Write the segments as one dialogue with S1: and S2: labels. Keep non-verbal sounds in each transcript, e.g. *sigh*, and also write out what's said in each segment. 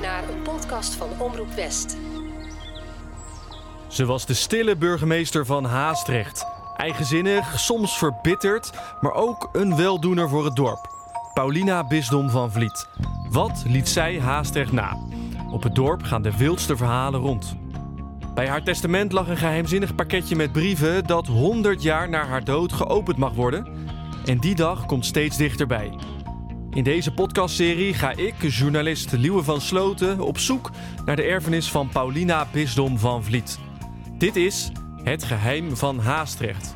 S1: naar een podcast van Omroep West.
S2: Ze was de stille burgemeester van Haastrecht. Eigenzinnig, soms verbitterd, maar ook een weldoener voor het dorp. Paulina Bisdom van Vliet. Wat liet zij Haastrecht na? Op het dorp gaan de wildste verhalen rond. Bij haar testament lag een geheimzinnig pakketje met brieven dat 100 jaar na haar dood geopend mag worden. En die dag komt steeds dichterbij. In deze podcastserie ga ik, journalist Liewe van Sloten, op zoek naar de erfenis van Paulina Bisdom van Vliet. Dit is Het Geheim van Haastrecht.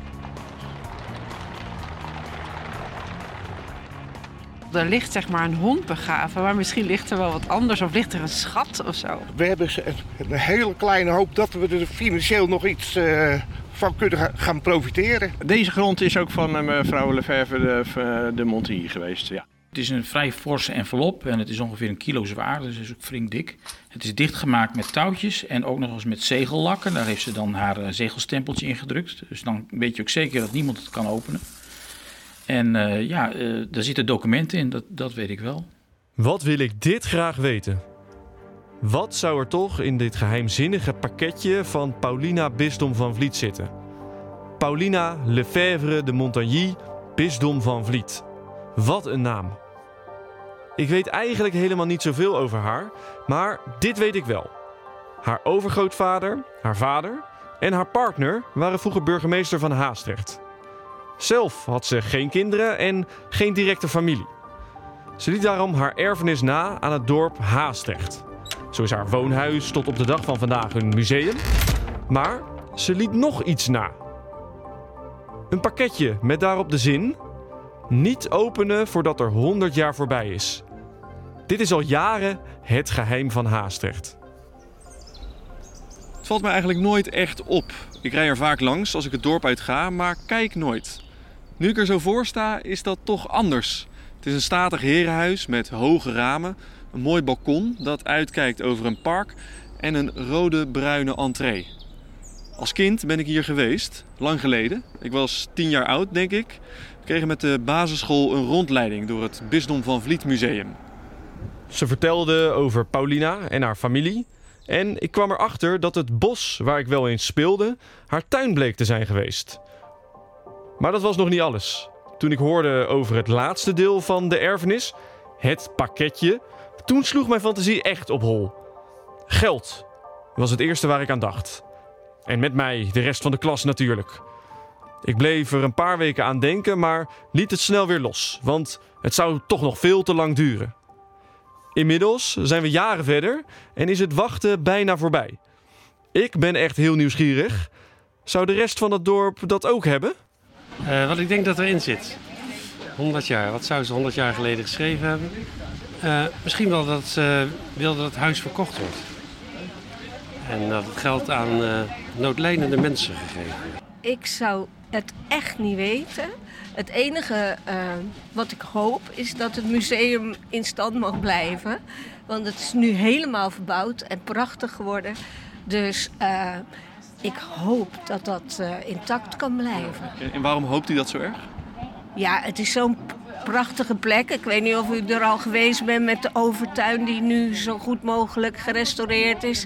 S3: Er ligt zeg maar een hond begraven, maar misschien ligt er wel wat anders of ligt er een schat of zo.
S4: We hebben een hele kleine hoop dat we er financieel nog iets uh, van kunnen gaan profiteren.
S5: Deze grond is ook van uh, mevrouw Lefebvre de, de Montigny geweest, ja.
S6: Het is een vrij forse envelop en het is ongeveer een kilo zwaar, dus is ook flink dik. Het is dichtgemaakt met touwtjes en ook nog eens met zegellakken. Daar heeft ze dan haar zegelstempeltje in gedrukt. Dus dan weet je ook zeker dat niemand het kan openen. En uh, ja, uh, daar zitten documenten in, dat, dat weet ik wel.
S2: Wat wil ik dit graag weten? Wat zou er toch in dit geheimzinnige pakketje van Paulina Bisdom van Vliet zitten? Paulina Lefebvre de Montagny, Bisdom van Vliet. Wat een naam. Ik weet eigenlijk helemaal niet zoveel over haar, maar dit weet ik wel. Haar overgrootvader, haar vader en haar partner waren vroeger burgemeester van Haastrecht. Zelf had ze geen kinderen en geen directe familie. Ze liet daarom haar erfenis na aan het dorp Haastrecht. Zo is haar woonhuis tot op de dag van vandaag een museum. Maar ze liet nog iets na. Een pakketje met daarop de zin: niet openen voordat er 100 jaar voorbij is. Dit is al jaren het geheim van Haastrecht. Het valt mij eigenlijk nooit echt op. Ik rij er vaak langs als ik het dorp uit ga, maar kijk nooit. Nu ik er zo voor sta, is dat toch anders. Het is een statig herenhuis met hoge ramen, een mooi balkon dat uitkijkt over een park en een rode-bruine entree. Als kind ben ik hier geweest, lang geleden. Ik was tien jaar oud, denk ik. Kregen met de basisschool een rondleiding door het Bisdom van Vliet Museum. Ze vertelde over Paulina en haar familie. En ik kwam erachter dat het bos waar ik wel eens speelde, haar tuin bleek te zijn geweest. Maar dat was nog niet alles. Toen ik hoorde over het laatste deel van de erfenis, het pakketje, toen sloeg mijn fantasie echt op hol. Geld was het eerste waar ik aan dacht. En met mij de rest van de klas natuurlijk. Ik bleef er een paar weken aan denken, maar liet het snel weer los, want het zou toch nog veel te lang duren. Inmiddels zijn we jaren verder en is het wachten bijna voorbij. Ik ben echt heel nieuwsgierig. Zou de rest van het dorp dat ook hebben?
S7: Uh, wat ik denk dat erin zit. 100 jaar. Wat zou ze 100 jaar geleden geschreven hebben? Uh, misschien wel dat ze wilde dat het huis verkocht wordt. En dat het geld aan uh, noodlijnende mensen gegeven
S8: Ik zou het echt niet weten. Het enige wat ik hoop is dat het museum in stand mag blijven. Want het is nu helemaal verbouwd en prachtig geworden. Dus ik hoop dat dat uh, intact kan blijven.
S2: En waarom hoopt u dat zo erg?
S8: Ja, het is zo'n prachtige plek. Ik weet niet of u er al geweest bent met de overtuin die nu zo goed mogelijk gerestaureerd is.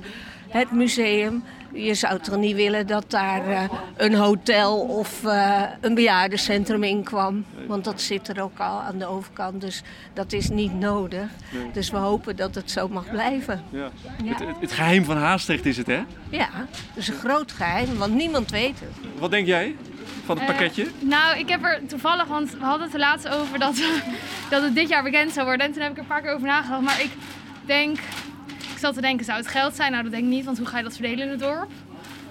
S8: Het museum. Je zou toch niet willen dat daar uh, een hotel of uh, een bejaardencentrum in kwam. Want dat zit er ook al aan de overkant. Dus dat is niet nodig. Nee. Dus we hopen dat het zo mag blijven.
S2: Ja. ja. Het, het, geheim van Haastrecht is het, hè?
S8: Ja, het is een groot geheim, want niemand weet het.
S2: Wat denk jij? Van het pakketje?
S9: Uh, nou, ik heb er toevallig, want we hadden het er laatst over dat, *laughs* dat het dit jaar bekend zou worden. En toen heb ik er een paar keer over nagedacht. Maar ik denk zat te denken, zou het geld zijn? Nou, dat denk ik niet, want hoe ga je dat verdelen in het dorp?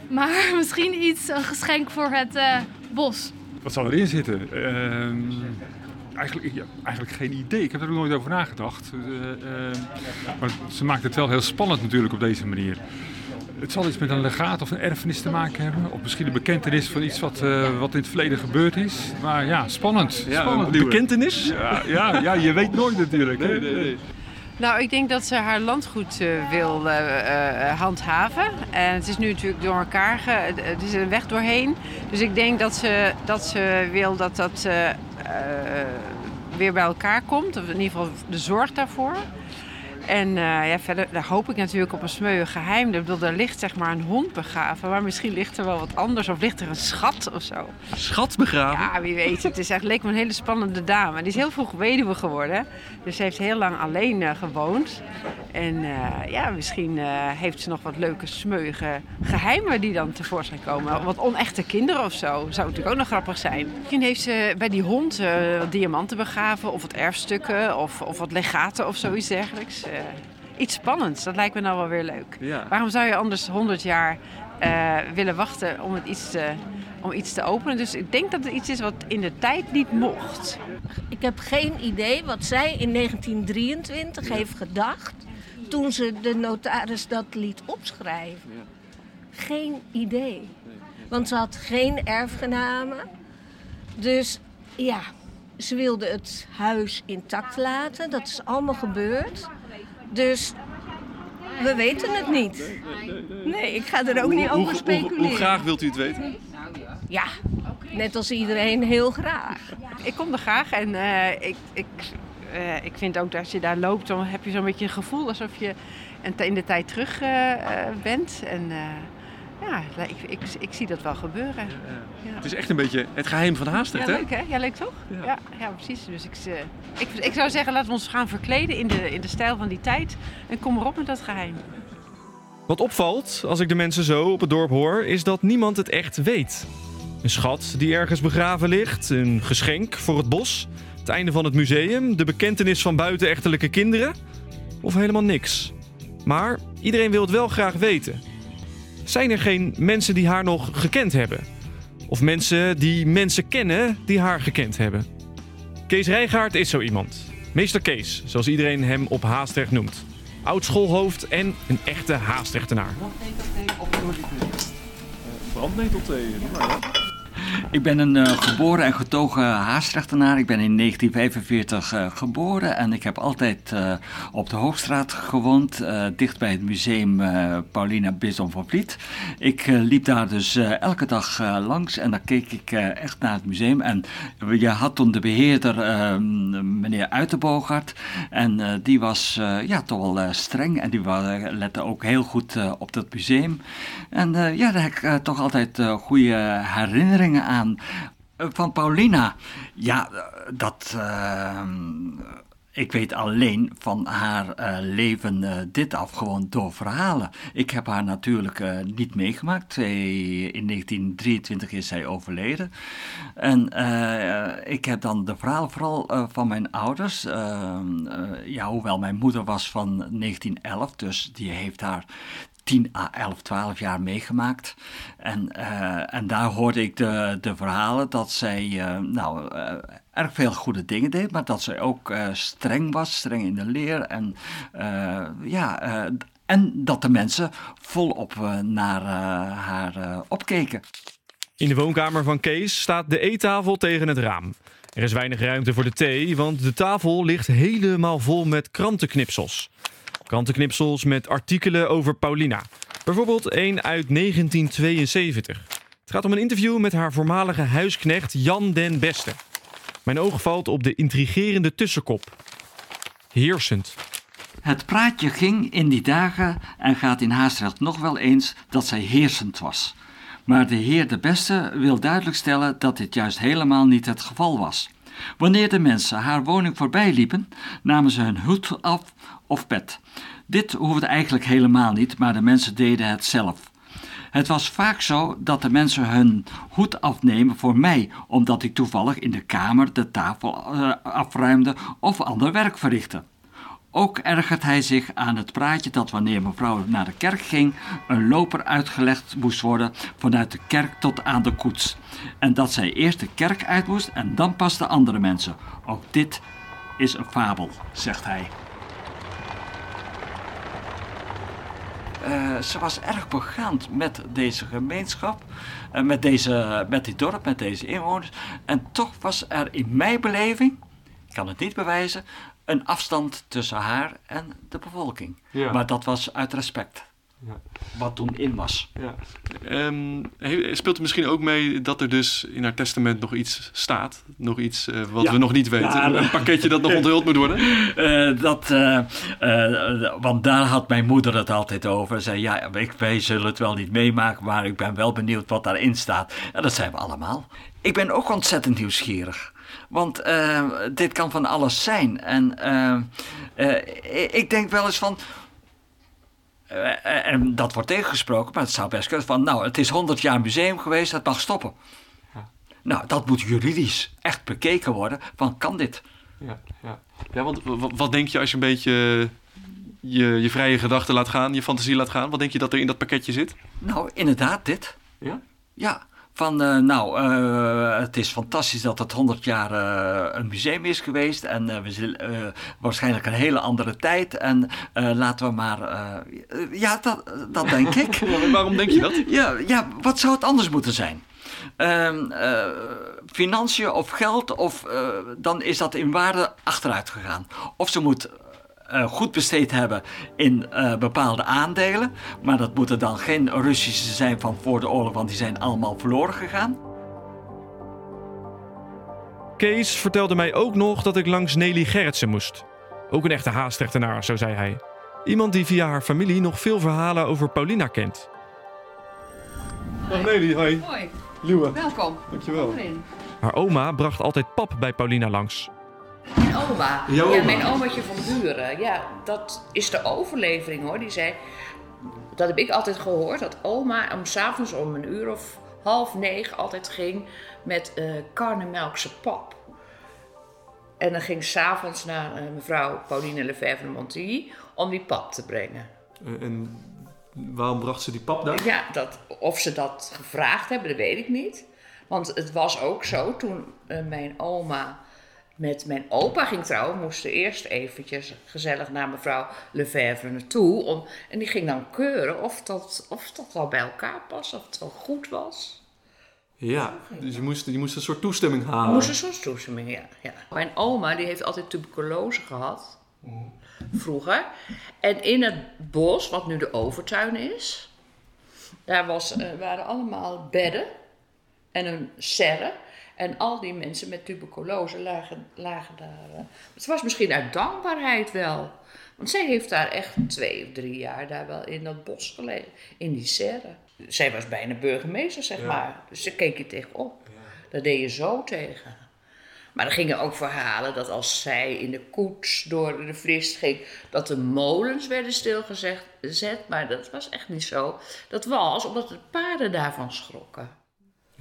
S9: Maar *laughs* misschien iets, een geschenk voor het uh, bos.
S10: Wat zal erin zitten? Uh, eigenlijk, ja, eigenlijk geen idee. Ik heb er ook nooit over nagedacht. Uh, maar ze maakt het wel heel spannend natuurlijk op deze manier. Het zal iets met een legaat of een erfenis te maken hebben. Of misschien een bekentenis van iets wat, uh, wat in het verleden gebeurd is. Maar ja, spannend.
S2: Ja,
S10: spannend
S2: een bekentenis?
S10: Ja, ja, ja, je weet nooit natuurlijk.
S2: Nee, nee, nee.
S3: Nou, ik denk dat ze haar landgoed uh, wil uh, uh, handhaven. En het is nu natuurlijk door elkaar, ge het is een weg doorheen. Dus ik denk dat ze, dat ze wil dat dat weer bij elkaar komt. Of in ieder geval de zorg daarvoor. En eh, ja, verder daar hoop ik natuurlijk op een smeuig geheim. Ik bedoel, er ligt zeg maar een hond begraven, maar misschien ligt er wel wat anders. Of ligt er een schat of zo.
S2: Schat begraven?
S3: Ja, wie weet. Het is echt, leek me een hele spannende dame. Die is heel vroeg weduwe geworden. Dus ze heeft heel lang alleen eh, gewoond. En eh, ja, misschien heeft ze nog wat leuke smeuïge geheimen die dan tevoorschijn komen. Wat onechte kinderen of zo. Zou natuurlijk ook nog grappig zijn. Misschien heeft ze bij die hond wat diamanten begraven. Of wat erfstukken. Of, of wat legaten of zoiets dergelijks. Eh, iets spannends. Dat lijkt me nou wel weer leuk.
S2: Ja.
S3: Waarom zou je anders 100 jaar eh, willen wachten om, het iets te, om iets te openen? Dus ik denk dat het iets is wat in de tijd niet mocht.
S8: Ik heb geen idee wat zij in 1923 heeft gedacht toen ze de notaris dat liet opschrijven. Geen idee. Want ze had geen erfgenamen. Dus ja, ze wilde het huis intact laten. Dat is allemaal gebeurd. Dus we weten het niet. Nee, ik ga er ook niet over speculeren.
S2: hoe graag wilt u het weten?
S8: Ja, net als iedereen heel graag.
S3: Ik kom er graag en eh, ik, ik, eh, ik vind ook dat als je daar loopt, dan heb je zo'n beetje een gevoel alsof je in de tijd terug eh, eh, bent. En eh, ja, ik, ik, ik zie dat wel gebeuren. Ja.
S2: Het is echt een beetje het geheim van Haastrecht,
S3: Ja,
S2: hè?
S3: leuk hè? Ja, leuk toch? Ja, ja, precies. Dus ik, eh, ik, ik zou zeggen, laten we ons gaan verkleden in de, in de stijl van die tijd. En kom erop met dat geheim.
S2: Wat opvalt als ik de mensen zo op het dorp hoor, is dat niemand het echt weet. Een schat die ergens begraven ligt, een geschenk voor het bos, het einde van het museum, de bekentenis van buitenechtelijke kinderen of helemaal niks. Maar iedereen wil het wel graag weten. Zijn er geen mensen die haar nog gekend hebben? Of mensen die mensen kennen die haar gekend hebben? Kees Rijgaard is zo iemand. Meester Kees, zoals iedereen hem op Haastrecht noemt. Oud schoolhoofd en een echte Haastrechtenaar. Brandnetelthee, *laughs*
S11: Ik ben een eh, geboren en getogen Haastrechtenaar. Ik ben in 1945 eh, geboren en ik heb altijd eh, op de Hoogstraat gewoond, dicht bij het museum Paulina Bisson van Vliet. Ik liep daar dus elke dag langs en dan keek ik echt naar het museum. En je had toen de beheerder, eh, meneer Uitenbogart, en die was ja, toch wel streng en die lette ook heel goed op dat museum. En ja, daar heb ik toch altijd goede herinneringen aan. Eh, van Paulina, ja, eh, dat. eh, ik weet alleen van haar leven dit af, gewoon door verhalen. Ik heb haar natuurlijk niet meegemaakt. In 1923 is zij overleden. En ik heb dan de verhalen vooral van mijn ouders. Ja, hoewel mijn moeder was van 1911, dus die heeft haar 10 à 11, 12 jaar meegemaakt. En, eh, en daar hoorde ik de, de verhalen dat zij eh, nou, eh, erg veel goede dingen deed, maar dat zij ook streng was, streng in de leer. En, ja, en dat de mensen volop naar haar opkeken.
S2: In de woonkamer van Kees staat de eettafel tegen het raam. Er is weinig ruimte voor de thee, want de tafel ligt helemaal vol met krantenknipsels. Krantenknipsels met artikelen over Paulina. Bijvoorbeeld één uit 1972. Het gaat om een interview met haar voormalige huisknecht Jan den Beste. Mijn oog valt op de intrigerende tussenkop. Heersend.
S11: Het praatje ging in die dagen en gaat in Haastrecht nog wel eens dat zij heersend was. Maar de heer de Beste wil duidelijk stellen dat dit juist helemaal niet het geval was. Wanneer de mensen haar woning voorbij liepen, namen ze hun hoed af of pet. Dit hoefde eigenlijk helemaal niet, maar de mensen deden het zelf. Het was vaak zo dat de mensen hun hoed afnemen voor mij, omdat ik toevallig in de kamer de tafel eh, afruimde of ander werk verrichtte. Ook ergert hij zich aan het praatje dat wanneer mevrouw naar de kerk ging, een loper uitgelegd moest worden vanuit de kerk tot aan de koets. En dat zij eerst de kerk uit moest en dan pas de andere mensen. Ook dit is een fabel, zegt hij. Eh, ze was erg begaand met deze gemeenschap, en met, deze, met dit dorp, met deze inwoners. En toch was er in mijn beleving, ik kan het niet bewijzen, een afstand tussen haar en de bevolking.
S12: Ja.
S11: Maar dat was uit respect. Wat toen in was.
S12: Ja. Ehm, speelt het misschien ook mee dat er dus in haar testament nog iets staat? Nog iets eh, wat
S11: Ja.
S12: we nog niet weten?
S11: Ja,
S12: een pakketje dat nog onthuld moet worden? *laughs*
S11: Eh, dat, eh, want daar had mijn moeder het altijd over. Ze zei, ja, ik, wij zullen het wel niet meemaken, maar ik ben wel benieuwd wat daarin staat. En dat zijn we allemaal. Ik ben ook ontzettend nieuwsgierig. Want dit kan van alles zijn. En ik denk wel eens van... eh, en dat wordt tegengesproken, maar het zou best kunnen van... Nou, het is 100 jaar museum geweest, het mag stoppen. Nou, dat moet juridisch echt bekeken worden. Van, kan dit?
S12: Ja, ja. ja want wat denk je als je een beetje je, je vrije gedachten laat gaan, je fantasie laat gaan? Wat denk je dat er in dat pakketje zit?
S11: Nou, inderdaad, dit.
S12: Ja?
S11: Ja, van eh, nou, eh, het is fantastisch dat het 100 jaar eh, een museum is geweest. En we zullen waarschijnlijk een hele andere tijd. En laten we maar. ja, dat, dat denk ik. *laughs*
S12: Waarom denk je dat? *laughs*
S11: Ja, ja, wat zou het anders moeten zijn? Ehm, eh, financiën of geld, of dan is dat in waarde achteruit gegaan. Of ze moet eh, goed besteed hebben in eh, bepaalde aandelen. Maar dat moeten dan geen Russische zijn van voor de oorlog, want die zijn allemaal verloren gegaan.
S2: Kees vertelde mij ook nog dat ik langs Nelly Gerritsen moest. Ook een echte haastrechtenaar, zo zei hij. Iemand die via haar familie nog veel verhalen over Paulina kent.
S12: Dag Nelly, hoi.
S13: Hoi.
S12: Luwe.
S13: Welkom.
S12: Dankjewel.
S2: Haar oma bracht altijd pap bij Paulina langs.
S13: Mijn oma.
S2: Jouw
S13: Ja,
S2: oma?
S13: mijn omaatje van buren. Ja, dat is de overlevering hoor. Die zei, dat heb ik altijd gehoord, dat oma om s'avonds om een uur of half negen altijd ging met eh karnemelkse pap. En dan ging s'avonds naar eh, mevrouw Pauline Lefebvre de Montilly om die pap te brengen.
S12: En waarom bracht ze die pap daar?
S13: Ja, dat, of ze dat gevraagd hebben, dat weet ik niet. Want het was ook zo, toen eh, mijn oma met mijn opa ging trouwen, moesten eerst eventjes gezellig naar mevrouw Lefebvre naartoe. Om, en die ging dan keuren of dat, of dat wel bij elkaar past, of het wel goed was.
S12: Ja, dus je moest, je moest een soort toestemming halen.
S13: Moest een soort toestemming, ja, ja. Mijn oma die heeft altijd tuberculose gehad, vroeger. En in het bos, wat nu de overtuin is, daar was, eh, waren allemaal bedden en een serre. En al die mensen met tuberculose lagen, lagen daar. eh, het was misschien uit dankbaarheid wel. Want zij heeft daar echt twee of drie jaar daar wel in dat bos gelegen, in die serre. Zij was bijna burgemeester, zeg
S12: Ja.
S13: maar. Dus ze keek je tegenop. Daar deed je zo tegen. Maar er gingen ook verhalen dat als zij in de koets door de frist ging, dat de molens werden stilgezet. Maar dat was echt niet zo. Dat was omdat de paarden daarvan schrokken.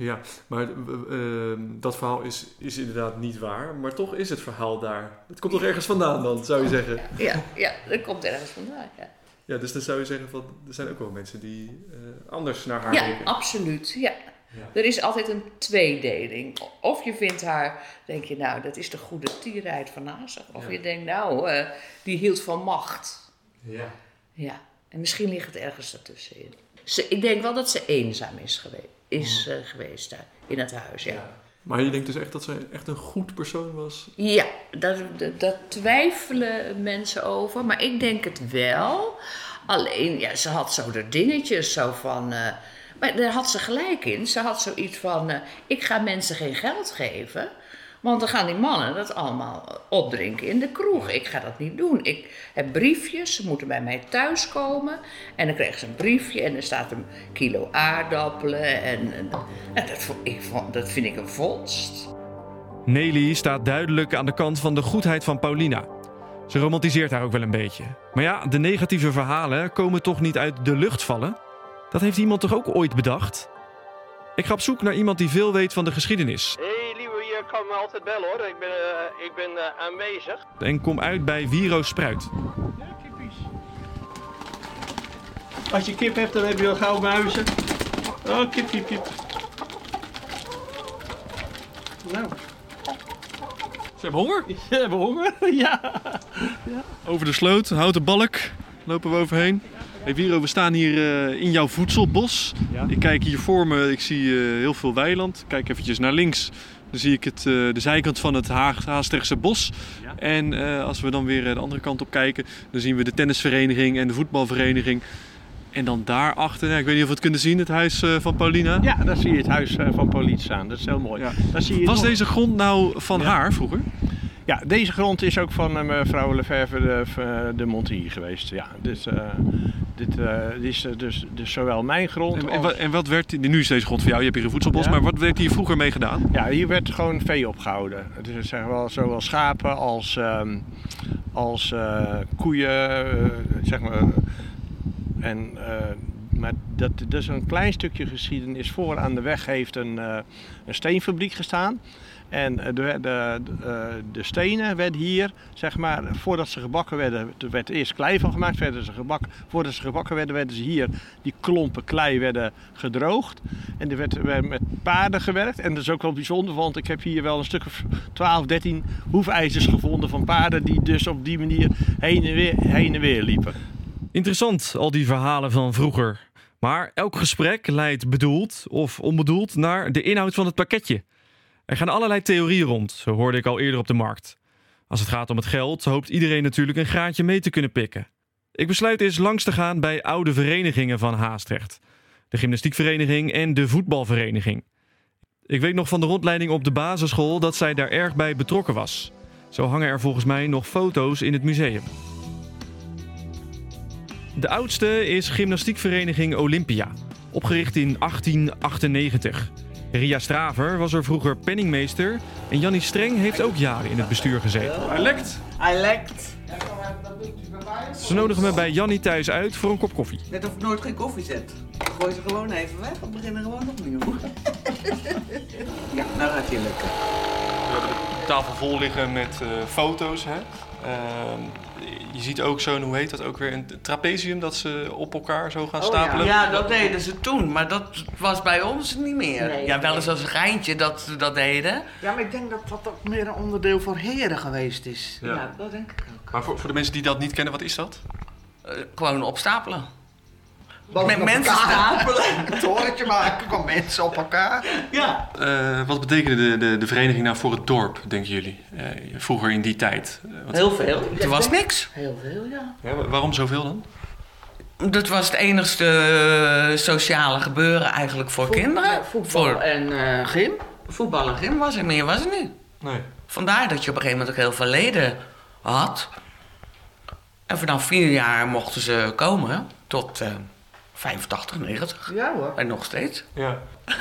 S12: Ja, maar eh, eh, dat verhaal is, is inderdaad niet waar. Maar toch is het verhaal daar. Het komt toch ergens vandaan dan, zou je zeggen?
S13: Ja, ja dat komt ergens vandaan. Ja,
S12: Ja, dus dan zou je zeggen van, er zijn ook wel mensen die eh, anders naar haar
S13: ja
S12: kijken.
S13: absoluut. Ja. Er is altijd een tweedeling. Of je vindt haar, denk je nou, dat is de goede tierheid van Nazar. Of je denkt nou, eh, die hield van macht.
S12: Ja.
S13: Ja, en misschien ligt het ergens daartussenin. Ze, ik denk wel dat ze eenzaam is, geweest, is eh, geweest daar in het huis, ja.
S12: Maar je denkt dus echt dat zij echt een goed persoon was?
S13: Ja, daar, daar- daar twijfelen mensen over, maar ik denk het wel. Alleen, ja, ze had zo de dingetjes zo van... eh, maar daar had ze gelijk in. Ze had zoiets van, eh, ik ga mensen geen geld geven... Want dan gaan die mannen dat allemaal opdrinken in de kroeg. Ik ga dat niet doen. Ik heb briefjes, ze moeten bij mij thuiskomen. En dan krijgen ze een briefje en er staat een kilo aardappelen. En, en, en dat, ik dat vind ik een vondst.
S2: Nelly staat duidelijk aan de kant van de goedheid van Paulina. Ze romantiseert haar ook wel een beetje. Maar ja, de negatieve verhalen komen toch niet uit de lucht vallen? Dat heeft iemand toch ook ooit bedacht? Ik ga op zoek naar iemand die veel weet van de geschiedenis.
S14: Kan me altijd bellen hoor. Ik ben, eh, ik ben eh, aanwezig.
S2: En kom uit bij Wiro Spruit.
S14: Als je kip hebt, dan heb je al gauw muizen. Oh, kip, kip, kip. Nou.
S12: Ze hebben honger? *laughs*
S14: Ze hebben honger, *laughs* ja.
S12: Over de sloot, houten balk, lopen we overheen. Hey Wiro, we staan hier eh, in jouw voedselbos. Ik kijk hier voor me, ik zie eh, heel veel weiland. Ik Kijk eventjes naar links, dan zie ik het, eh, de zijkant van het Haag Haastrechtse bos. En eh, als we dan weer eh, de andere kant op kijken, dan zien we de tennisvereniging en de voetbalvereniging. En dan daarachter, ja, ik weet niet of we het kunnen zien, het huis van Paulina.
S5: Ja, daar zie je het huis van Pauline staan. Dat is heel mooi. Daar zie je
S12: Was
S5: nog-
S12: deze grond nou van haar vroeger?
S5: Ja, deze grond is ook van mevrouw Lefebvre de, de Montier geweest. Ja, dus, dit eh, dit is eh, dus, dus zowel mijn grond
S12: En,
S5: als...
S12: en, wat, en wat werd, nu is deze grond voor jou, je hebt hier een voedselbos,
S5: Ja.
S12: maar wat werd hier vroeger mee gedaan?
S5: Ja, hier werd gewoon vee opgehouden. Dus zeg wel, zowel schapen als, ehm, als eh, koeien, zeg maar. En, maar dat, dat is een klein stukje geschiedenis. Voor aan de weg heeft een, een steenfabriek gestaan. En eh, de, de, eh, de stenen werden hier, zeg maar, voordat ze gebakken werden, er werd eerst klei van gemaakt, werden ze. Voordat ze gebakken werden, werden ze hier, die klompen klei werden gedroogd. En er werd, werd met paarden gewerkt. En dat is ook wel bijzonder, want ik heb hier wel een stuk of 12, 13 hoefijzers gevonden van paarden die dus op die manier heen en weer, heen en weer liepen.
S2: Interessant, al die verhalen van vroeger. Maar elk gesprek leidt bedoeld of onbedoeld naar de inhoud van het pakketje. Er gaan allerlei theorieën rond, zo hoorde ik al eerder op de markt. Als het gaat om het geld, hoopt iedereen natuurlijk een graantje mee te kunnen pikken. Ik besluit eens langs te gaan bij oude verenigingen van Haastrecht. De gymnastiekvereniging en de voetbalvereniging. Ik weet nog van de rondleiding op de basisschool dat zij daar erg bij betrokken was. Zo hangen er volgens mij nog foto's in het museum. De oudste is gymnastiekvereniging Olympia, opgericht in 1898. Ria Straver was er vroeger penningmeester en Jannie Streng heeft ook jaren in het bestuur gezeten.
S12: Hij lekt.
S15: Hij lekt.
S2: Ze nodigen me bij Jannie thuis uit voor een kop koffie.
S15: Net of ik nooit geen koffie zet. Gooi ze gewoon even weg en beginnen gewoon opnieuw. *laughs* ja, nou gaat hij lukken.
S12: We hebben de tafel vol liggen met eh, foto's. Hè? Ehm, je ziet ook zo'n, hoe heet dat ook weer, een trapezium dat ze op elkaar zo gaan stapelen.
S15: Ja, dat deden ze toen, maar dat was bij ons niet meer.
S16: Nee,
S15: ja, wel eens als een geintje dat ze dat deden.
S16: Ja, maar ik denk dat dat ook meer een onderdeel voor heren geweest is.
S12: Ja.
S15: dat denk ik ook.
S12: Maar voor, voor de mensen die dat niet kennen, wat is dat?
S15: Eh, gewoon opstapelen. Met mensen stapelen. *laughs*
S16: Een torentje maken van mensen op elkaar.
S15: Ja.
S12: Eh, wat betekende de, de, de vereniging nou voor het dorp, denken jullie? Eh, vroeger in die tijd. Eh, wat-
S15: Heel veel. Er was niks.
S16: Heel veel, ja.
S12: Ja, wa- waarom zoveel dan?
S15: Dat was het enigste sociale gebeuren eigenlijk voor kinderen.
S16: voetbal en eh, gym.
S15: Voetbal en gym was er, meer was er niet.
S12: Nee.
S15: Vandaar dat je op een gegeven moment ook heel veel leden had. En vanaf vier jaar mochten ze komen tot eh 85, 90.
S16: Ja hoor.
S15: En nog steeds.
S12: Ja.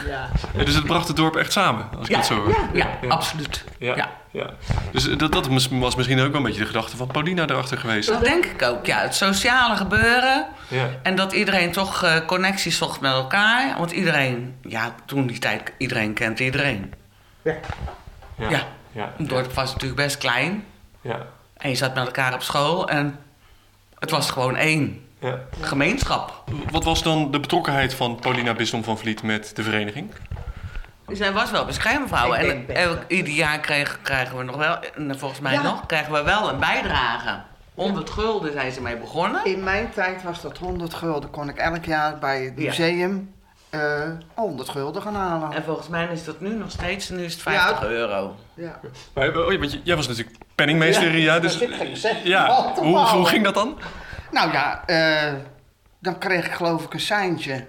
S16: Ja.
S12: Ja, dus het bracht het dorp echt samen, als ik
S15: Ja,
S12: dat zo hoor.
S15: ja, ja, absoluut.
S12: Ja,
S15: Ja.
S12: ja. Dus eh, dat, dat was misschien ook wel een beetje de gedachte van Paulina erachter geweest.
S15: Dat denk ik ook, ja. Het sociale gebeuren.
S12: Ja.
S15: En dat iedereen toch eh, connecties zocht met elkaar. Want iedereen, ja, toen die tijd, iedereen kent iedereen.
S16: Ja.
S12: Ja.
S15: Ja.
S12: Ja.
S15: Het dorp was natuurlijk best klein.
S12: Ja.
S15: En je zat met elkaar op school en het was gewoon één
S12: Ja.
S15: gemeenschap.
S12: Wat was dan de betrokkenheid van Paulina Bisdom van Vliet met de vereniging?
S15: Zij was wel beschermvrouw. En elk, ieder jaar krijgen, krijgen we nog wel, en volgens mij
S16: Ja.
S15: nog, krijgen we wel een bijdrage. 100 gulden zijn ze mee begonnen.
S16: In mijn tijd was dat 100 gulden. Kon ik elk jaar bij het
S15: Ja.
S16: museum eh 100 gulden gaan halen.
S15: En volgens mij is dat nu nog steeds, nu is het 50 euro.
S16: Ja.
S12: Maar, oh jij was natuurlijk penningmeester,
S16: Ja,
S12: Dus, ja, hoe, ging dat dan?
S16: Nou ja, eh, dan kreeg ik geloof ik een seintje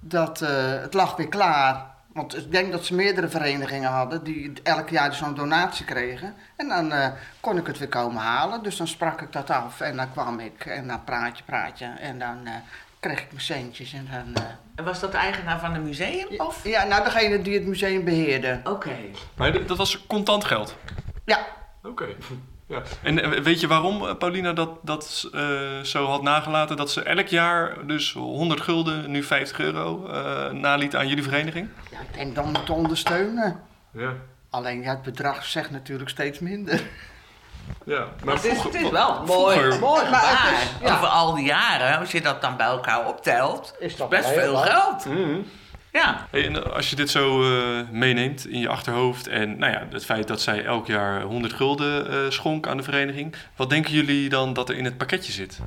S16: dat eh, het lag weer klaar. Want ik denk dat ze meerdere verenigingen hadden die elk jaar dus zo'n donatie kregen. En dan eh, kon ik het weer komen halen. Dus dan sprak ik dat af en dan kwam ik en dan praatje, praatje. En dan eh, kreeg ik mijn centjes en dan... eh,
S15: En was dat de eigenaar van het museum? Of?
S16: ja, nou degene die het museum beheerde.
S15: Oké.
S12: Maar dat was contant geld?
S16: Ja.
S12: Oké. Ja. En eh, weet je waarom eh, Paulina dat, dat eh, zo had nagelaten? Dat ze elk jaar dus 100 gulden, nu 50 euro, eh, naliet aan jullie vereniging?
S16: Ja, ik denk dan te ondersteunen.
S12: Ja.
S16: Alleen ja, het bedrag zegt natuurlijk steeds minder.
S12: Ja,
S15: Maar het is, het is wel
S12: vroeger-
S15: mooi, mooi
S16: Maar het
S15: gebaar.
S16: is- ja.
S15: Over al die jaren, als je dat dan bij elkaar optelt, is
S16: dat
S15: best veel geld.
S12: Mhm.
S15: Ja.
S12: Hey, en als je dit zo eh, meeneemt in je achterhoofd en nou ja, het feit dat zij elk jaar 100 gulden eh, schonk aan de vereniging, wat denken jullie dan dat er in het pakketje zit?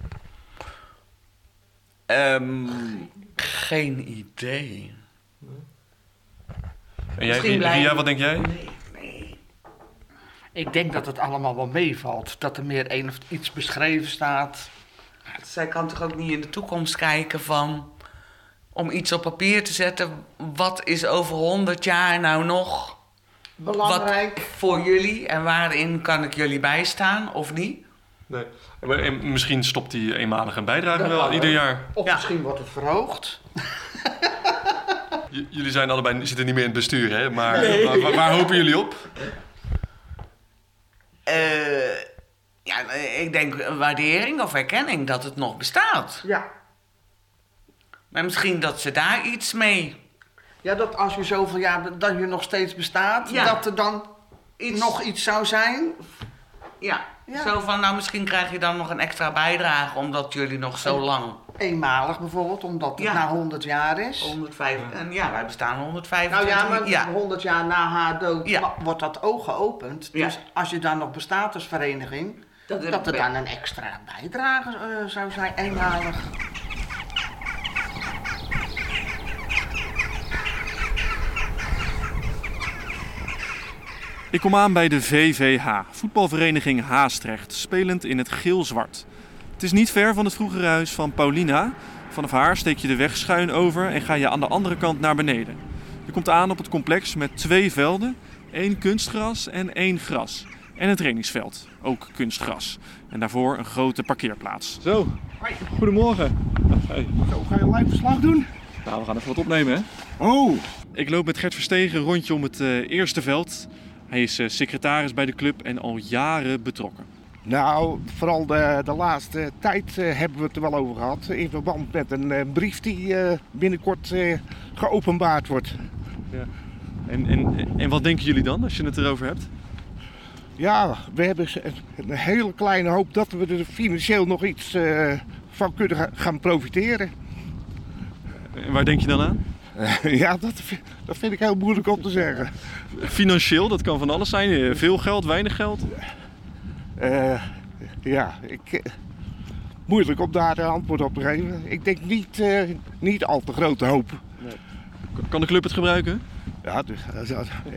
S15: Ehm, geen idee.
S12: En jij,
S16: Misschien
S12: Ria,
S16: blijven-
S12: wat denk jij?
S16: Ik denk dat het allemaal wel meevalt. Dat er meer één of iets beschreven staat.
S15: Zij kan toch ook niet in de toekomst kijken van... om iets op papier te zetten. Wat is over 100 jaar nou nog...
S16: Belangrijk.
S15: Wat voor jullie en waarin kan ik jullie bijstaan of niet?
S12: Nee. En misschien stopt die eenmalige bijdrage wel ieder jaar.
S16: Of misschien wordt het verhoogd. *laughs*
S12: J- jullie zijn allebei, zitten niet meer in het bestuur, hè? Maar
S15: Nee.
S12: waar, waar- waar hopen jullie op?
S15: Eh, ja, eh, ik denk waardering of erkenning dat het nog bestaat.
S16: Ja.
S15: Maar misschien dat ze daar iets mee...
S16: Ja, dat als je zoveel jaar dat je nog steeds bestaat,
S15: Ja.
S16: dat er dan nog iets zou zijn.
S15: Ja, zo van, nou misschien krijg je dan nog een extra bijdrage omdat jullie nog zo lang...
S16: Eenmalig bijvoorbeeld, omdat het
S15: Ja.
S16: na 100 jaar is.
S15: 105, en ja, wij bestaan 125
S16: Nou ja, maar
S15: ja.
S16: 100 jaar na haar dood wordt dat oog geopend.
S15: Ja.
S16: Dus als je dan nog bestaat als vereniging,
S15: Dat
S16: dat, er dan een extra bijdrage eh, zou zijn, eenmalig.
S12: Ik kom aan bij de VVH, voetbalvereniging Haastrecht, spelend in het geel-zwart. Het is niet ver van het vroegere huis van Paulina. Vanaf haar steek je de weg schuin over en ga je aan de andere kant naar beneden. Je komt aan op het complex met twee velden, één kunstgras en één gras. En een trainingsveld, ook kunstgras. En daarvoor een grote parkeerplaats. Zo, goedemorgen. Hey.
S4: Zo, ga je een live verslag doen?
S12: Nou, we gaan even wat opnemen, hè?
S4: Oh.
S12: Ik loop met Gert Verstegen rondje om het eh, eerste veld. Hij is eh, secretaris bij de club en al jaren betrokken.
S4: Nou, vooral de, de laatste tijd eh, hebben we het er wel over gehad. In verband met een eh, brief die eh, binnenkort eh, geopenbaard wordt.
S12: Ja. En, en, en wat denken jullie dan als je het erover hebt?
S4: Ja, we hebben een, hele kleine hoop dat we er financieel nog iets eh, van kunnen ga- gaan profiteren.
S12: En waar denk je dan aan? *laughs*
S4: ja, dat, dat vind ik heel moeilijk om te zeggen.
S12: Financieel, dat kan van alles zijn. Eh, Veel geld, weinig geld.
S4: Eh, ja, ik, eh, moeilijk om daar een antwoord op te geven. Ik denk niet, niet al te grote hoop.
S12: Kan de club het gebruiken?
S4: Ja, dus,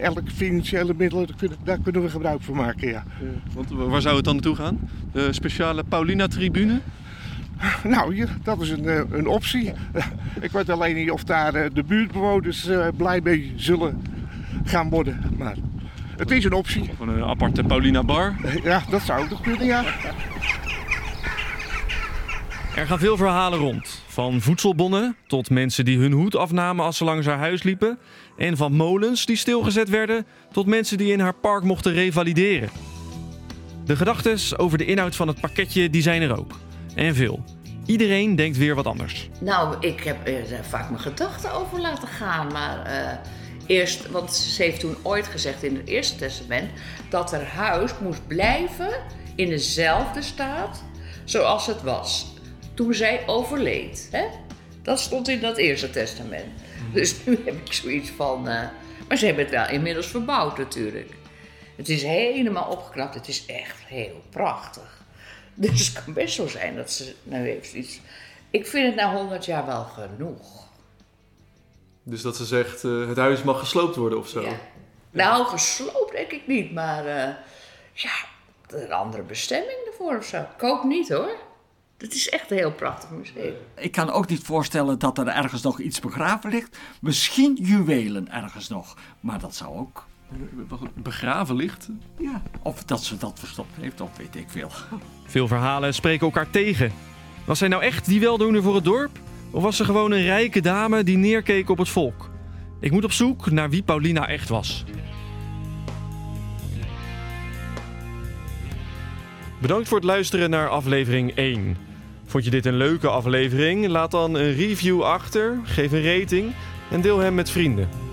S4: elke financiële middelen, daar kunnen, we gebruik van maken, ja.
S12: Want wa- waar zou het dan naartoe gaan? De speciale Paulina-tribune?
S4: Nou, hier, dat is een, eh, een optie. *laughs* Ik weet alleen niet of daar eh, de buurtbewoners eh, blij mee zullen gaan worden. Maar het is een optie.
S12: Of een aparte Paulina-bar? *laughs*
S4: Ja, dat zou toch kunnen, ja.
S2: Er gaan veel verhalen rond. Van voedselbonnen tot mensen die hun hoed afnamen als ze langs haar huis liepen. En van molens die stilgezet werden tot mensen die in haar park mochten revalideren. De gedachten over de inhoud van het pakketje die zijn er ook. En veel. Iedereen denkt weer wat anders.
S13: Nou, ik heb er eh, vaak mijn gedachten over laten gaan. Maar eh, eerst, want ze heeft toen ooit gezegd in het Eerste Testament dat haar huis moest blijven in dezelfde staat zoals het was toen zij overleed. Hè? Dat stond in dat Eerste Testament. Dus nu heb ik zoiets van. eh, maar ze hebben het wel inmiddels verbouwd natuurlijk. Het is helemaal opgeknapt. Het is echt heel prachtig. *laughs* Dus het kan best zo zijn dat ze nou heeft iets. Ik vind het na 100 jaar wel genoeg.
S12: Dus dat ze zegt, eh, het huis mag gesloopt worden of zo?
S13: Nou, gesloopt denk ik niet, maar eh, ja, een andere bestemming ervoor of zo. Ik hoop niet hoor. Het is echt een heel prachtig museum.
S11: Ik kan ook niet voorstellen dat er ergens nog iets begraven ligt. Misschien juwelen ergens nog. Maar dat zou ook.
S12: Begraven ligt?
S11: Ja. Of dat ze dat verstopt heeft, of weet ik veel.
S2: Veel verhalen spreken elkaar tegen. Was zij nou echt die weldoener voor het dorp? Of was ze gewoon een rijke dame die neerkeek op het volk? Ik moet op zoek naar wie Paulina echt was. Bedankt voor het luisteren naar aflevering 1. Vond je dit een leuke aflevering? Laat dan een review achter, geef een rating en deel hem met vrienden.